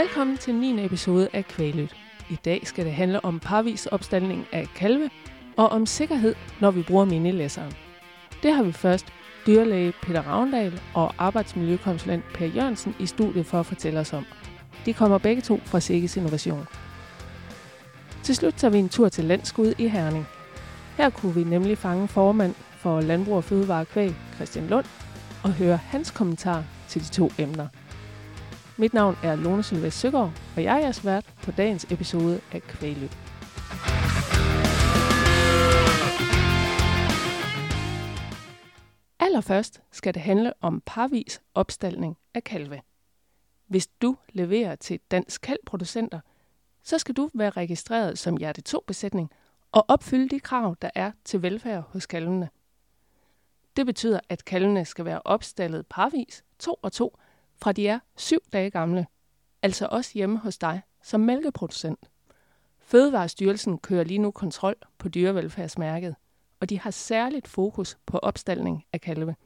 Velkommen til 9. episode af Kvælyt. I dag skal det handle om parvis opstaldning af kalve og om sikkerhed, når vi bruger minilæsseren. Det har vi først dyrlæge Peter Ravndal og arbejdsmiljøkonsulent Per Jørgensen i studiet for at fortælle os om. De kommer begge to fra Sikkes Innovation. Til slut tager vi en tur til Landskud i Herning. Her kunne vi nemlig fange formand for Landbrug og Fødevare Kvæg, Christian Lund, og høre hans kommentar til de to emner. Mit navn er Lone Sylvester Søgaard, og jeg er jeres vært på dagens episode af Kvægløb. Allerførst skal det handle om parvis opstalning af kalve. Hvis du leverer til Dansk Kalvproducenter, så skal du være registreret som hjerte 2-besætning og opfylde de krav, der er til velfærd hos kalvene. Det betyder, at kalvene skal være opstallet parvis, to og to, fra de er syv dage gamle, altså også hjemme hos dig som mælkeproducent. Fødevarestyrelsen kører lige nu kontrol på dyrevelfærdsmærket, og de har særligt fokus på opstalning af kalve.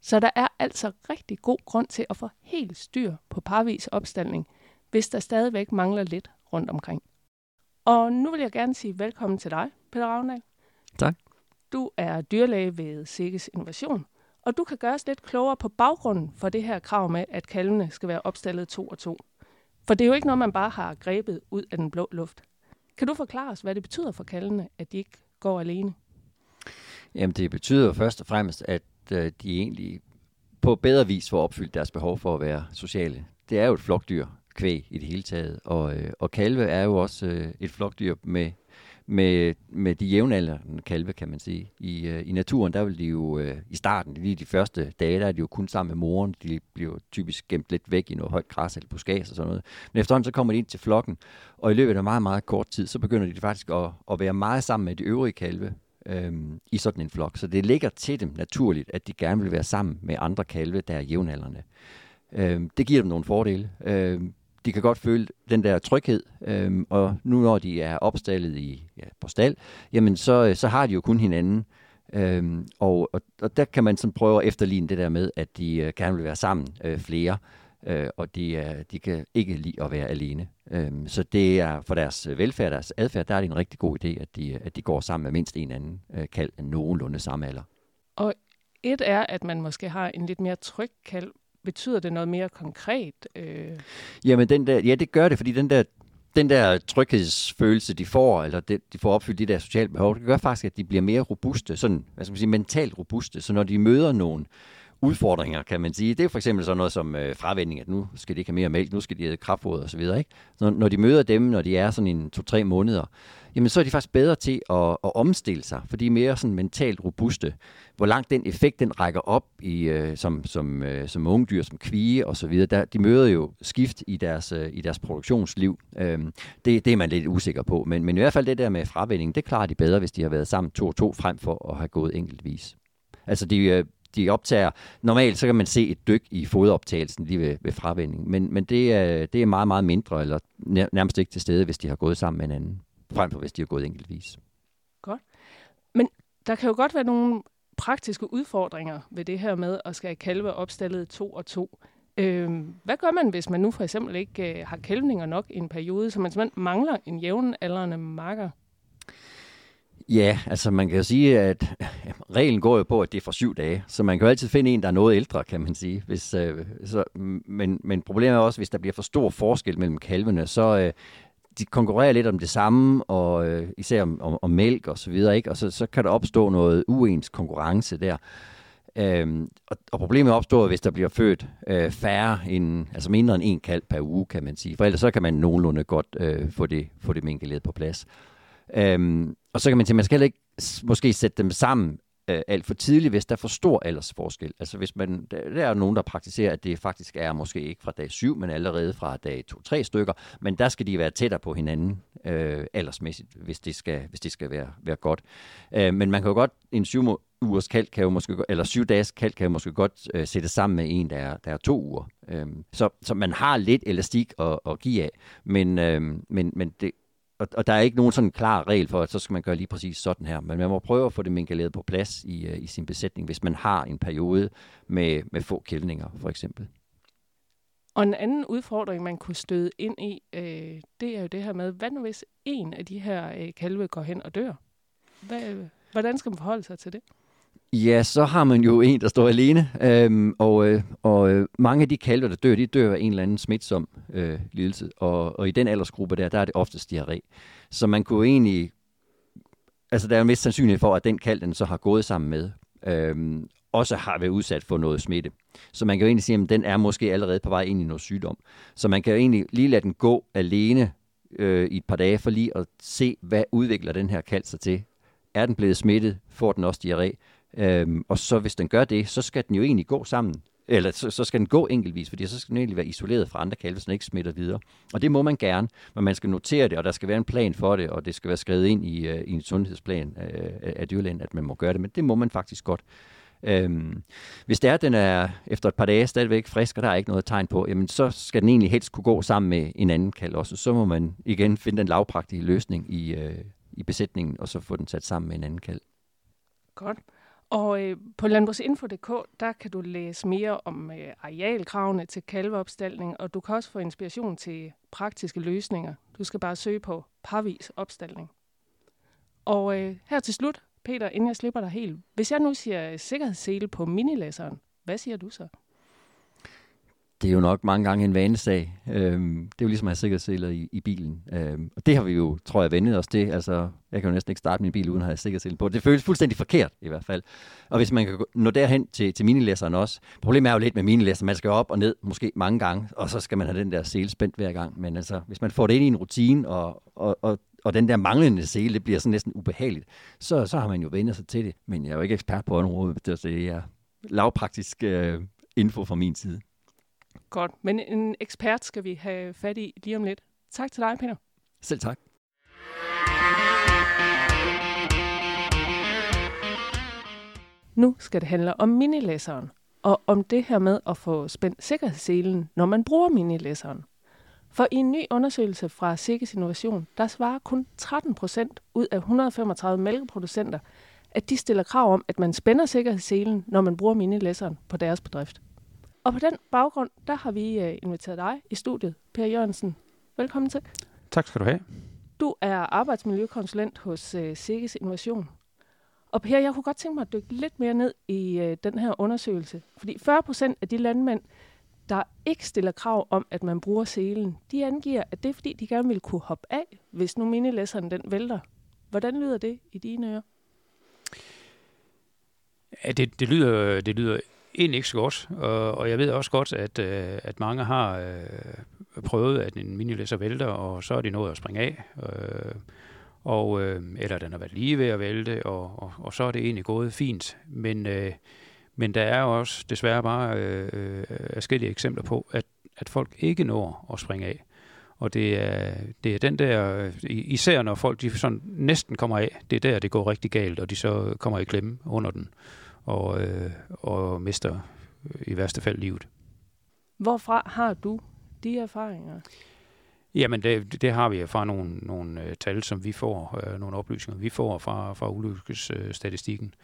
Så der er altså rigtig god grund til at få helt styr på parvis opstalning, hvis der stadigvæk mangler lidt rundt omkring. Og nu vil jeg gerne sige velkommen til dig, Peter Ravnal. Tak. Du er dyrlæge ved Sikkes Innovation, og du kan gøre os lidt klogere på baggrunden for det her krav med, at kalvene skal være opstallet to og to. For det er jo ikke noget, man bare har grebet ud af den blå luft. Kan du forklare os, hvad det betyder for kalvene, at de ikke går alene? Jamen det betyder først og fremmest, at øh, de egentlig på bedre vis får opfyldt deres behov for at være sociale. Det er jo et flokdyr, kvæg i det hele taget, og, øh, og kalve er jo også øh, et flokdyr med med, med de jævnaldrende kalve, kan man sige. I, øh, i naturen, der vil de jo øh, i starten, lige de første dage, der er de jo kun sammen med moren. De bliver typisk gemt lidt væk i noget højt græs eller buskads og sådan noget. Men efterhånden så kommer de ind til flokken, og i løbet af meget, meget kort tid, så begynder de faktisk at, at være meget sammen med de øvrige kalve øh, i sådan en flok. Så det ligger til dem naturligt, at de gerne vil være sammen med andre kalve, der er jævnaldrende. Øh, det giver dem nogle fordele. Øh, de kan godt føle den der tryghed, øhm, og nu når de er opstallet i, ja, på stald, jamen så, øh, så har de jo kun hinanden. Øhm, og, og, og der kan man sådan prøve at efterligne det der med, at de øh, gerne vil være sammen øh, flere, øh, og de, øh, de kan ikke lide at være alene. Øhm, så det er for deres øh, velfærd, deres adfærd, der er det en rigtig god idé, at de, øh, at de går sammen med mindst en anden øh, kald nogenlunde samme alder. Og et er, at man måske har en lidt mere tryg kald, betyder det noget mere konkret? Øh? Jamen, den der, ja, det gør det, fordi den der, den der tryghedsfølelse, de får, eller det, de får opfyldt de der sociale behov, det gør faktisk, at de bliver mere robuste, sådan, hvad skal man sige, mentalt robuste. Så når de møder nogen udfordringer, kan man sige, det er for eksempel sådan noget som øh, fravending, at nu skal de ikke have mere mælk, nu skal de have kraftfoder osv. Ikke? Så når de møder dem, når de er sådan en to-tre måneder, jamen så er de faktisk bedre til at, at omstille sig, for de er mere sådan mentalt robuste. Hvor langt den effekt, den rækker op i, øh, som, som, øh, som ungdyr, som kvige og så videre, der, de møder jo skift i deres, øh, i deres produktionsliv. Øhm, det, det er man lidt usikker på, men, men i hvert fald det der med fravælling, det klarer de bedre, hvis de har været sammen to og to, frem for at have gået enkeltvis. Altså de, øh, de optager, normalt så kan man se et dyk i fodoptagelsen lige ved, ved fravænding, men, men det, er, det er meget, meget mindre, eller nærmest ikke til stede, hvis de har gået sammen med en anden frem for hvis de har gået enkeltvis. Godt. Men der kan jo godt være nogle praktiske udfordringer ved det her med at skal kalve opstallet to og to. Øh, hvad gør man, hvis man nu for eksempel ikke øh, har kælvninger nok i en periode, så man simpelthen mangler en jævnaldrende marker? Ja, altså man kan jo sige, at ja, reglen går jo på, at det er for syv dage, så man kan jo altid finde en, der er noget ældre, kan man sige. Hvis, øh, så, men, men problemet er også, hvis der bliver for stor forskel mellem kalvene, så, øh, de konkurrerer lidt om det samme, og øh, især om, om, om mælk og så videre, ikke? og så, så kan der opstå noget uens konkurrence der. Øhm, og, og problemet opstår, hvis der bliver født øh, færre end, altså mindre end en kalv per uge, kan man sige. For ellers så kan man nogenlunde godt øh, få det, få det mængdeled på plads. Øhm, og så kan man sige, man skal heller ikke måske sætte dem sammen øh, alt for tidligt, hvis der er for stor aldersforskel. Altså hvis man, der, der er nogen, der praktiserer, at det faktisk er måske ikke fra dag 7, men allerede fra dag 2-3 stykker, men der skal de være tættere på hinanden øh, aldersmæssigt, hvis det skal, hvis det skal være, være godt. Øh, men man kan jo godt, en 7 ugers kald kan jo måske, eller syv dages kald kan jo måske godt øh, sætte sammen med en, der er, der er to uger. Øh, så, så man har lidt elastik at, at give af, men, øh, men, men det, og, og der er ikke nogen sådan klar regel for, at så skal man gøre lige præcis sådan her. Men man må prøve at få det minkaleret på plads i, øh, i sin besætning, hvis man har en periode med, med få kældninger, for eksempel. Og en anden udfordring, man kunne støde ind i, øh, det er jo det her med, hvad nu hvis en af de her øh, kalve går hen og dør? Hvad, øh, hvordan skal man forholde sig til det? Ja, så har man jo en, der står alene, øhm, og, øh, og øh, mange af de kalve, der dør, de dør af en eller anden smitsom øh, lidelse, og, og i den aldersgruppe der, der er det oftest diarré. Så man kunne egentlig, altså der er en vis sandsynlighed for, at den kalv, den så har gået sammen med, øhm, også har været udsat for noget smitte. Så man kan jo egentlig sige, at den er måske allerede på vej ind i noget sygdom. Så man kan jo egentlig lige lade den gå alene øh, i et par dage, for lige at se, hvad udvikler den her kalv sig til. Er den blevet smittet? Får den også diarré? Øhm, og så hvis den gør det, så skal den jo egentlig gå sammen. Eller så, så skal den gå enkeltvis, fordi så skal den egentlig være isoleret fra andre kalve, så den ikke smitter videre. Og det må man gerne, men man skal notere det, og der skal være en plan for det, og det skal være skrevet ind i, uh, i en sundhedsplan uh, af dyrlægen, at man må gøre det. Men det må man faktisk godt. Øhm, hvis det er, at den er efter et par dage stadigvæk frisk, og der er ikke noget tegn på, jamen så skal den egentlig helst kunne gå sammen med en anden kalv også. Så må man igen finde den lavpraktige løsning i, øh, i besætningen, og så få den sat sammen med en anden kalv. Godt. Og øh, på landbrugsinfo.dk, der kan du læse mere om øh, arealkravene til kalveopstalning, og du kan også få inspiration til praktiske løsninger. Du skal bare søge på parvis opstalning. Og øh, her til slut, Peter, inden jeg slipper dig helt. Hvis jeg nu siger øh, sikkerhedssele på minilæseren, hvad siger du så? Det er jo nok mange gange en vanesag. Øhm, det er jo ligesom at have sikkerhedsseler i, i bilen. Øhm, og det har vi jo, tror jeg, vendet os til. Altså, jeg kan jo næsten ikke starte min bil uden at have sikkerhedsselen på. Det føles fuldstændig forkert i hvert fald. Og hvis man kan nå derhen til, til minilæseren også. Problemet er jo lidt med minilæseren. Man skal op og ned måske mange gange, og så skal man have den der sele spændt hver gang. Men altså, hvis man får det ind i en rutine, og, og, og, og den der manglende sele, det bliver sådan næsten ubehageligt, så, så har man jo vendt sig til det. Men jeg er jo ikke ekspert på området, det er lavpraktisk øh, info fra min side. Godt, men en ekspert skal vi have fat i lige om lidt. Tak til dig, Peter. Selv tak. Nu skal det handle om minilæseren, og om det her med at få spændt sikkerhedsselen, når man bruger minilæseren. For i en ny undersøgelse fra Sikkes Innovation, der svarer kun 13 procent ud af 135 mælkeproducenter, at de stiller krav om, at man spænder sikkerhedsselen, når man bruger minilæseren på deres bedrift. Og på den baggrund, der har vi uh, inviteret dig i studiet, Per Jørgensen. Velkommen til. Tak skal du have. Du er arbejdsmiljøkonsulent hos uh, Sikkes Innovation. Og Per, jeg kunne godt tænke mig at dykke lidt mere ned i uh, den her undersøgelse. Fordi 40 procent af de landmænd, der ikke stiller krav om, at man bruger selen, de angiver, at det er fordi, de gerne vil kunne hoppe af, hvis nu minilæseren den vælter. Hvordan lyder det i dine ører? Ja, det, det, lyder, det lyder egentlig ikke så godt, og, og jeg ved også godt, at, øh, at mange har øh, prøvet, at en minilæser vælter, og så er de nået at springe af, øh, og, øh, eller den har været lige ved at vælte, og, og, og så er det egentlig gået fint. Men, øh, men der er også desværre bare øh, forskellige eksempler på, at, at folk ikke når at springe af. Og det er, det er den der, øh, især når folk de sådan næsten kommer af, det er der, det går rigtig galt, og de så kommer i klemme under den og, øh, og mister i værste fald livet. Hvorfra har du de erfaringer? Jamen, det, det har vi fra nogle, nogle uh, tal, som vi får, uh, nogle oplysninger, vi får fra, fra ulykkesstatistikken.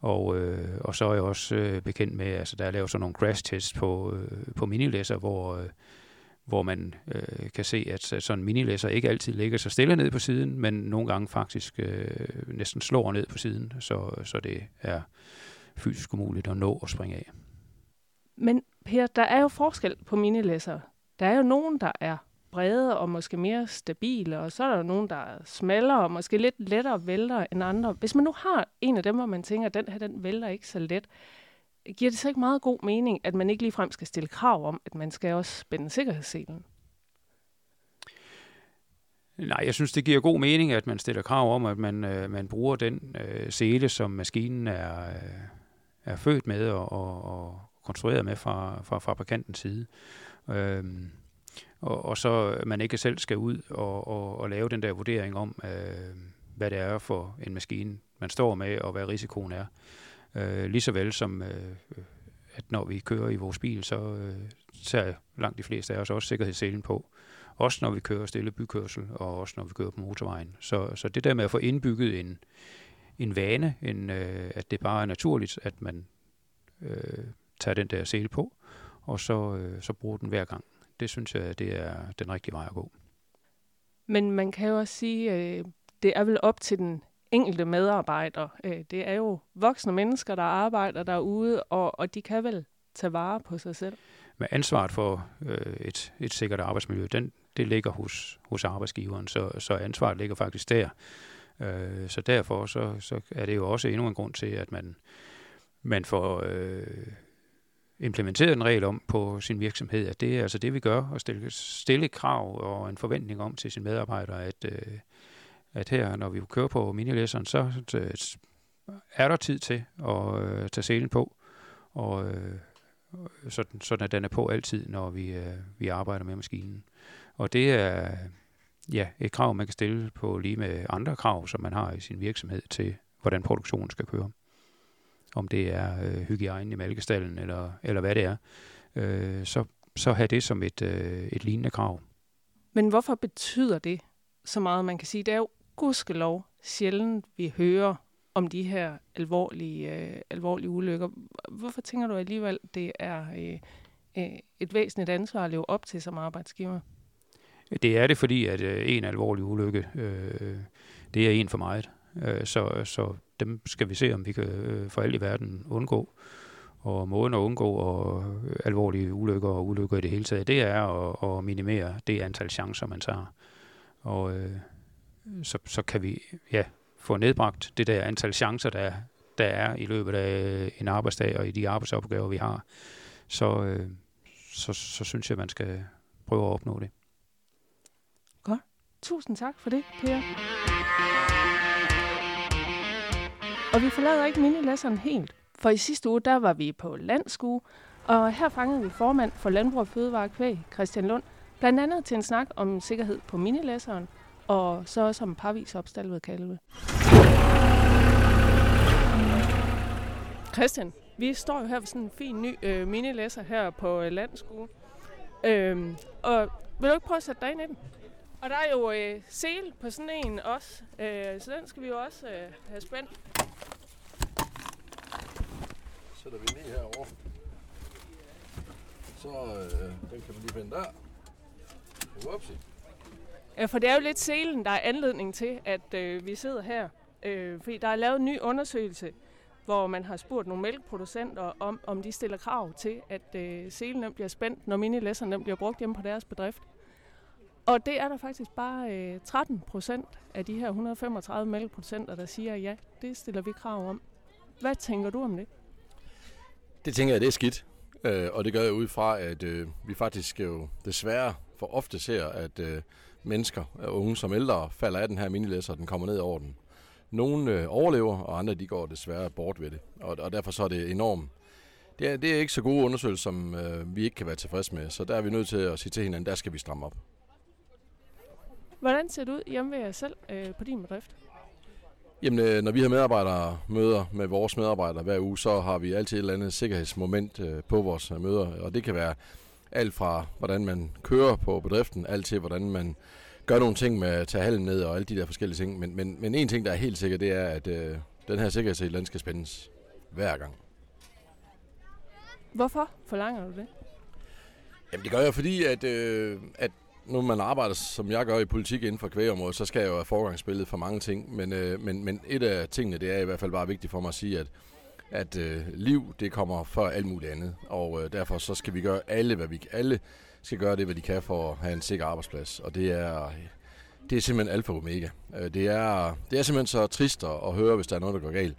Og, øh, og så er jeg også øh, bekendt med, altså der er lavet sådan nogle crash tests på, øh, på minilæsser, hvor, øh, hvor man øh, kan se, at sådan en minilæsser ikke altid ligger så stille ned på siden, men nogle gange faktisk øh, næsten slår ned på siden, så, så det er fysisk umuligt at nå at springe af. Men Per, der er jo forskel på minilæsser. Der er jo nogen, der er brede og måske mere stabile, og så er der nogen, der er smallere og måske lidt lettere vælter end andre. Hvis man nu har en af dem, hvor man tænker, at den her den vælter ikke så let, giver det så ikke meget god mening, at man ikke ligefrem skal stille krav om, at man skal også spænde sikkerhedsselen? Nej, jeg synes, det giver god mening, at man stiller krav om, at man, øh, man bruger den øh, sele, som maskinen er, øh, er født med og, og, og konstrueret med fra, fra fabrikantens side. Øhm, og, og så man ikke selv skal ud og, og, og lave den der vurdering om, øh, hvad det er for en maskine, man står med, og hvad risikoen er. Øh, lige så vel som, øh, at når vi kører i vores bil, så øh, tager langt de fleste af os også sikkerhedsselen på. Også når vi kører stille bykørsel, og også når vi kører på motorvejen. Så, så det der med at få indbygget en, en vane, en, øh, at det bare er naturligt, at man øh, tager den der sele på, og så, øh, så bruger den hver gang. det synes jeg, det er den rigtige vej at gå. Men man kan jo også sige, øh, det er vel op til den enkelte medarbejder. Øh, det er jo voksne mennesker, der arbejder derude, og, og de kan vel tage vare på sig selv. Men ansvaret for øh, et, et sikkert arbejdsmiljø, den, det ligger hos, hos arbejdsgiveren, så, så ansvaret ligger faktisk der. Øh, så derfor så, så er det jo også endnu en grund til, at man, man får øh, implementeret en regel om på sin virksomhed, at det er altså det, vi gør, at stille, stille krav og en forventning om til sine medarbejdere, at, øh, at her, når vi kører på minilæseren, så er der tid til at øh, tage selen på, og øh, sådan, sådan at den er på altid, når vi, øh, vi arbejder med maskinen. Og det er ja, et krav, man kan stille på lige med andre krav, som man har i sin virksomhed til, hvordan produktionen skal køre. Om det er øh, hygiejne i malkestallen, eller, eller hvad det er. Øh, så, så have det som et, øh, et lignende krav. Men hvorfor betyder det så meget, man kan sige? Det er jo gudskelov sjældent, vi hører om de her alvorlige, øh, alvorlige ulykker. Hvorfor tænker du alligevel, det er øh, øh, et væsentligt ansvar at leve op til som arbejdsgiver? Det er det, fordi at øh, en alvorlig ulykke, øh, det er en for meget. Øh, så, så dem skal vi se, om vi kan øh, for alt i verden undgå. Og måden at undgå og øh, alvorlige ulykker og ulykker i det hele taget, det er at, at minimere det antal chancer, man tager. Og øh, så, så kan vi ja, få nedbragt det der antal chancer, der, der er i løbet af øh, en arbejdsdag og i de arbejdsopgaver, vi har. Så, øh, så, så synes jeg, man skal prøve at opnå det. Tusind tak for det, Per. Og vi forlader ikke minilæsseren helt, for i sidste uge, der var vi på landskue, og her fangede vi formand for Landbrug og Fødevare Kvæg, Christian Lund, blandt andet til en snak om sikkerhed på minilæsseren, og så også om parvis opstalvet kalve. Christian, vi står jo her ved sådan en fin ny øh, minilæsser her på øh, landskue. Øhm, og vil du ikke prøve at sætte dig ind i den? Og der er jo øh, sel på sådan en også, øh, så den skal vi jo også øh, have spændt. Sætter vi ned herovre. Så øh, den kan vi lige finde der. Upsi. Ja, for det er jo lidt selen, der er anledning til, at øh, vi sidder her. Øh, fordi der er lavet en ny undersøgelse, hvor man har spurgt nogle mælkeproducenter om, om de stiller krav til, at øh, selen bliver spændt, når minilæsserne bliver brugt hjemme på deres bedrift. Og det er der faktisk bare øh, 13 procent af de her 135 mælkeproducenter, der siger, ja, det stiller vi krav om. Hvad tænker du om det? Det tænker jeg, det er skidt. Øh, og det gør jeg ud fra, at øh, vi faktisk jo desværre for ofte ser, at øh, mennesker, øh, unge som ældre, falder af den her minilæsser, og den kommer ned over den. Nogle øh, overlever, og andre de går desværre bort ved det. Og, og derfor så er det enormt. Det er, det er ikke så gode undersøgelser, som øh, vi ikke kan være tilfredse med. Så der er vi nødt til at sige til hinanden, der skal vi stramme op. Hvordan ser det ud hjemme ved jer selv øh, på din bedrift? Jamen, øh, når vi har medarbejdere møder med vores medarbejdere hver uge, så har vi altid et eller andet sikkerhedsmoment øh, på vores møder. Og det kan være alt fra, hvordan man kører på bedriften, alt til, hvordan man gør nogle ting med at tage halen ned og alle de der forskellige ting. Men, men, men en ting, der er helt sikker, det er, at øh, den her sikkerhedssel, den skal spændes hver gang. Hvorfor forlanger du det? Jamen det gør jeg, fordi at, øh, at nu man arbejder, som jeg gør i politik inden for kvægeområdet, så skal jeg jo have forgangsbilledet for mange ting. Men, øh, men, men et af tingene, det er i hvert fald bare vigtigt for mig at sige, at, at øh, liv, det kommer før alt muligt andet. Og øh, derfor så skal vi gøre alle, hvad vi alle skal gøre det, hvad de kan for at have en sikker arbejdsplads. Og det er, det er simpelthen alfa og omega. Øh, det er, det er simpelthen så trist at høre, hvis der er noget, der går galt.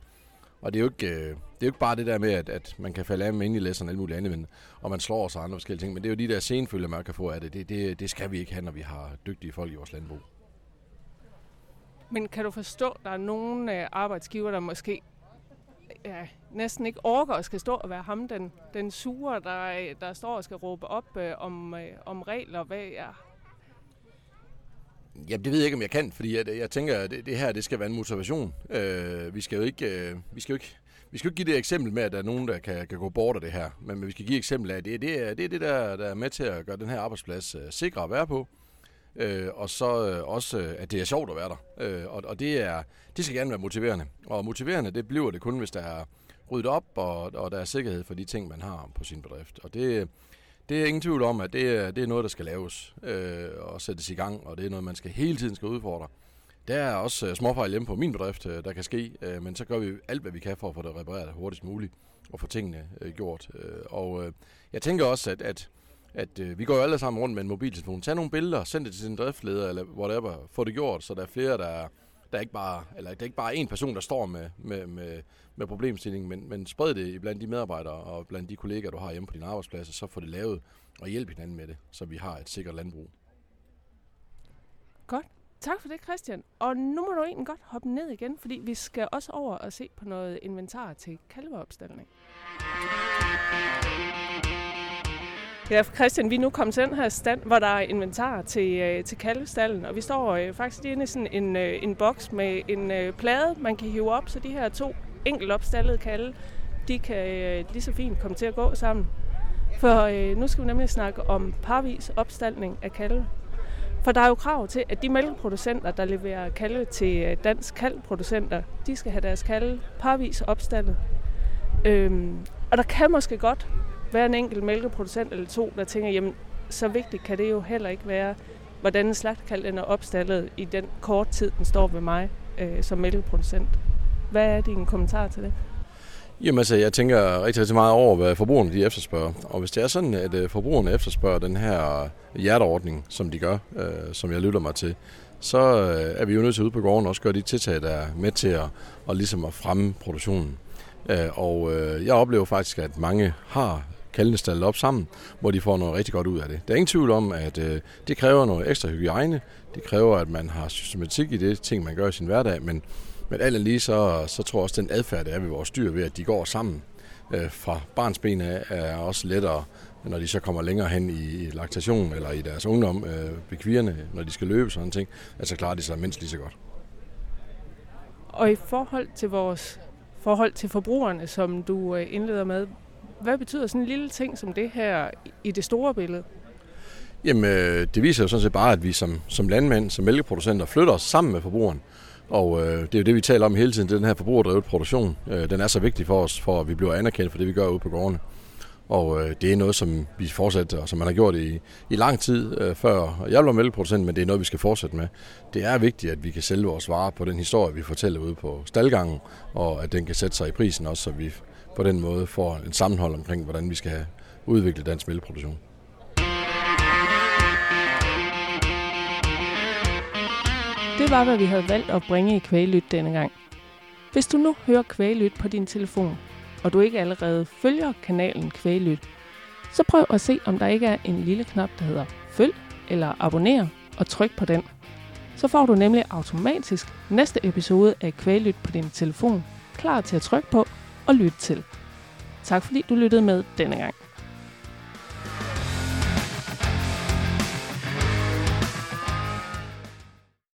Og det er jo ikke, øh, det er jo ikke bare det der med, at, at man kan falde af med ind i læseren og alt muligt andet, men, og man slår sig andre forskellige ting, men det er jo de der senfølger, man kan få af det. Det, det. det skal vi ikke have, når vi har dygtige folk i vores landbrug. Men kan du forstå, at der er nogle øh, arbejdsgiver, der måske ja, næsten ikke orker at skal stå og være ham, den, den sure, der, der står og skal råbe op øh, om, øh, om regler, hvad er Jamen, det ved jeg ikke, om jeg kan, fordi jeg, jeg tænker, at det, det her det skal være en motivation. Øh, vi skal jo ikke... Øh, vi skal jo ikke vi skal jo ikke give det eksempel med, at der er nogen, der kan, kan gå bort af det her, men, men vi skal give eksempel af, at det, det, er, det er det, der, der er med til at gøre den her arbejdsplads øh, sikre at være på, øh, og så øh, også, øh, at det er sjovt at være der. Øh, og og det, er, det skal gerne være motiverende. Og motiverende, det bliver det kun, hvis der er ryddet op, og, og der er sikkerhed for de ting, man har på sin bedrift. Og det, det er ingen tvivl om, at det er, det er noget, der skal laves øh, og sættes i gang, og det er noget, man skal hele tiden skal udfordre. Der er også øh, småfejl hjemme på min bedrift, øh, der kan ske, øh, men så gør vi alt, hvad vi kan for at få det repareret hurtigst muligt og få tingene gjort. Og jeg tænker også, at, at, at vi går jo alle sammen rundt med en mobiltelefon. Tag nogle billeder, send det til sin driftleder eller whatever, få det gjort, så der er flere, der er, der er ikke bare, eller der er ikke bare en person, der står med, med, med, med problemstillingen, men, men spred det blandt de medarbejdere og blandt de kollegaer, du har hjemme på din arbejdsplads, og så få det lavet og hjælp hinanden med det, så vi har et sikkert landbrug. Godt. Tak for det, Christian. Og nu må du egentlig godt hoppe ned igen, fordi vi skal også over og se på noget inventar til kalveopstilling. Ja, Christian, vi er nu kommet til den her stand, hvor der er inventar til, øh, til kalvestallen, og vi står øh, faktisk inde i sådan en, øh, en boks med en øh, plade, man kan hive op, så de her to enkelt opstallede kalve, de kan øh, lige så fint komme til at gå sammen. For øh, nu skal vi nemlig snakke om parvis opstaldning af kalve. For der er jo krav til, at de mælkeproducenter, der leverer kalve til øh, dansk kalvproducenter, de skal have deres kalve parvis opstaldet. Øhm, og der kan måske godt være en enkelt mælkeproducent eller to, der tænker, jamen så vigtigt kan det jo heller ikke være, hvordan en slagtekalv er opstallet i den kort tid, den står ved mig øh, som mælkeproducent. Hvad er din kommentar til det? Jamen altså, jeg tænker rigtig, rigtig meget over, hvad forbrugerne de efterspørger. Og hvis det er sådan, at øh, forbrugerne efterspørger den her øh, hjerteordning, som de gør, øh, som jeg lytter mig til, så øh, er vi jo nødt til ude på gården også gøre de tiltag, der er med til at, og ligesom at fremme produktionen. Øh, og øh, jeg oplever faktisk, at mange har kaldene stallet op sammen, hvor de får noget rigtig godt ud af det. Der er ingen tvivl om, at øh, det kræver noget ekstra hygiejne. Det kræver, at man har systematik i det ting, man gør i sin hverdag, men men alt lige så, så tror jeg også, at den adfærd, der er ved vores dyr, ved at de går sammen øh, fra barns ben af, er også lettere, når de så kommer længere hen i laktation eller i deres ungdom øh, ved kvirne, når de skal løbe sådan ting, altså klarer de sig mindst lige så godt. Og i forhold til vores forhold til forbrugerne, som du øh, indleder med, hvad betyder sådan en lille ting som det her i det store billede? Jamen, øh, det viser jo sådan set bare, at vi som, som landmænd, som mælkeproducenter, flytter os sammen med forbrugeren. Og øh, det er jo det, vi taler om hele tiden, det er den her forbrugerdrevet produktion. Øh, den er så vigtig for os, for at vi bliver anerkendt for det, vi gør ude på gårdene. Og øh, det er noget, som vi fortsætter, og som man har gjort i, i lang tid øh, før. Jeg blev mælkeproducent, men det er noget, vi skal fortsætte med. Det er vigtigt, at vi kan sælge vores varer på den historie, vi fortæller ude på staldgangen, og at den kan sætte sig i prisen også, så vi på den måde får en sammenhold omkring, hvordan vi skal udvikle dansk mælkeproduktion. Det var, hvad vi havde valgt at bringe i Kvælyt denne gang. Hvis du nu hører Kvælyt på din telefon, og du ikke allerede følger kanalen Kvælyt, så prøv at se, om der ikke er en lille knap, der hedder følg eller abonner, og tryk på den. Så får du nemlig automatisk næste episode af Kvælyt på din telefon, klar til at trykke på og lytte til. Tak fordi du lyttede med denne gang.